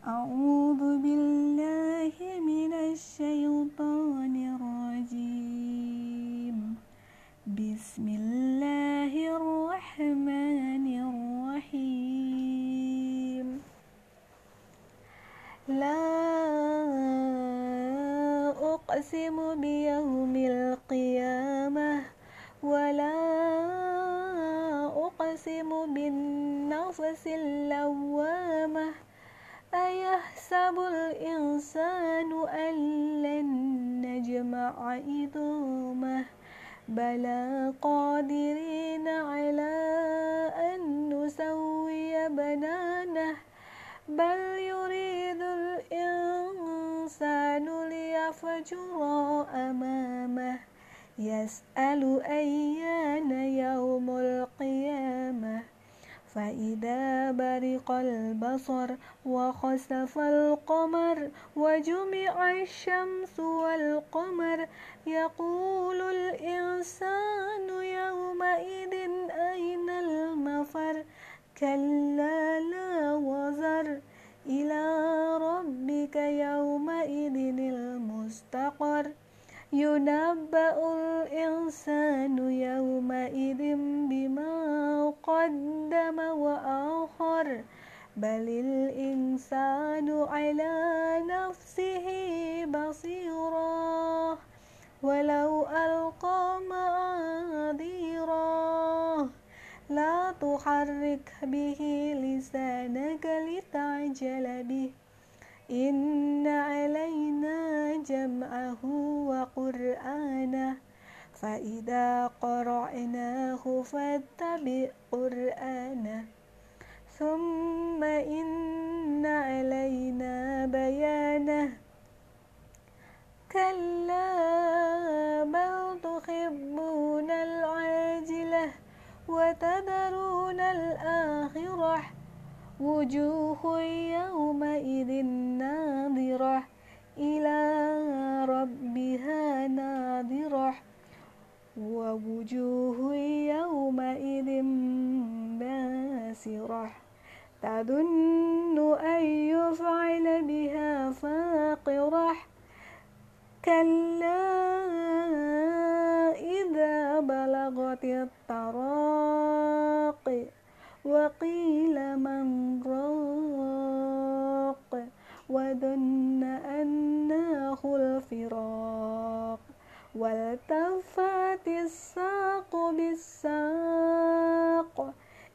أعوذ بالله من الشيطان الرجيم. بسم الله الرحمن الرحيم. لا أقسم بيوم القيامة ولا أقسم بالنفس أيحسب الإنسان أن لن نجمع عظامه؟ بلى قادرين على أن نسوي بنانه. بل يريد الإنسان ليفجر أمامه. يسأل أيان فإذا برق البصر وخسف القمر وجمع الشمس والقمر يقول الإنسان يومئذ أين المفر؟ كلا لا وزر. إلى ربك يومئذ المستقر. ينبأ الإنسان يومئذ قدم وآخر. بل الإنسان على نفسه بصيرا. ولو ألقى معاذيرا. لا تحرك به لسانك لتعجل به. إن علينا جمعه وقرآنه. فإذا قرأناه فاتبع قرآنه ثم إن علينا بيانه. كلا بل تحبون العاجلة وتذرون الآخرة. وجوه يومئذ ناظرة إلى ربها ناظرة ووجوه يومئذ باسرة تظن أن يفعل بها فاقرة كلا إذا بلغت التراقي وقيل من راق. وظن أنه الفراق. والتفت الساق بالساق.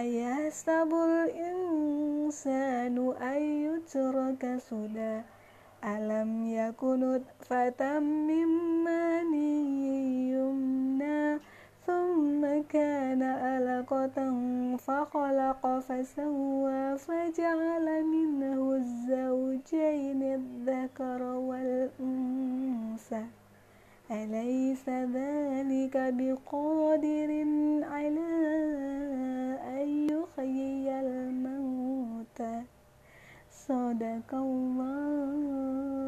أيحسب الإنسان أن يترك سدى؟ ألم يكن نطفة من ماني يمنى ثم كان علقة فخلق فسوى فجعل منه الزوجين الذكر والأنثى. أليس ذلك بقادر على حي الموتى. صدق الله.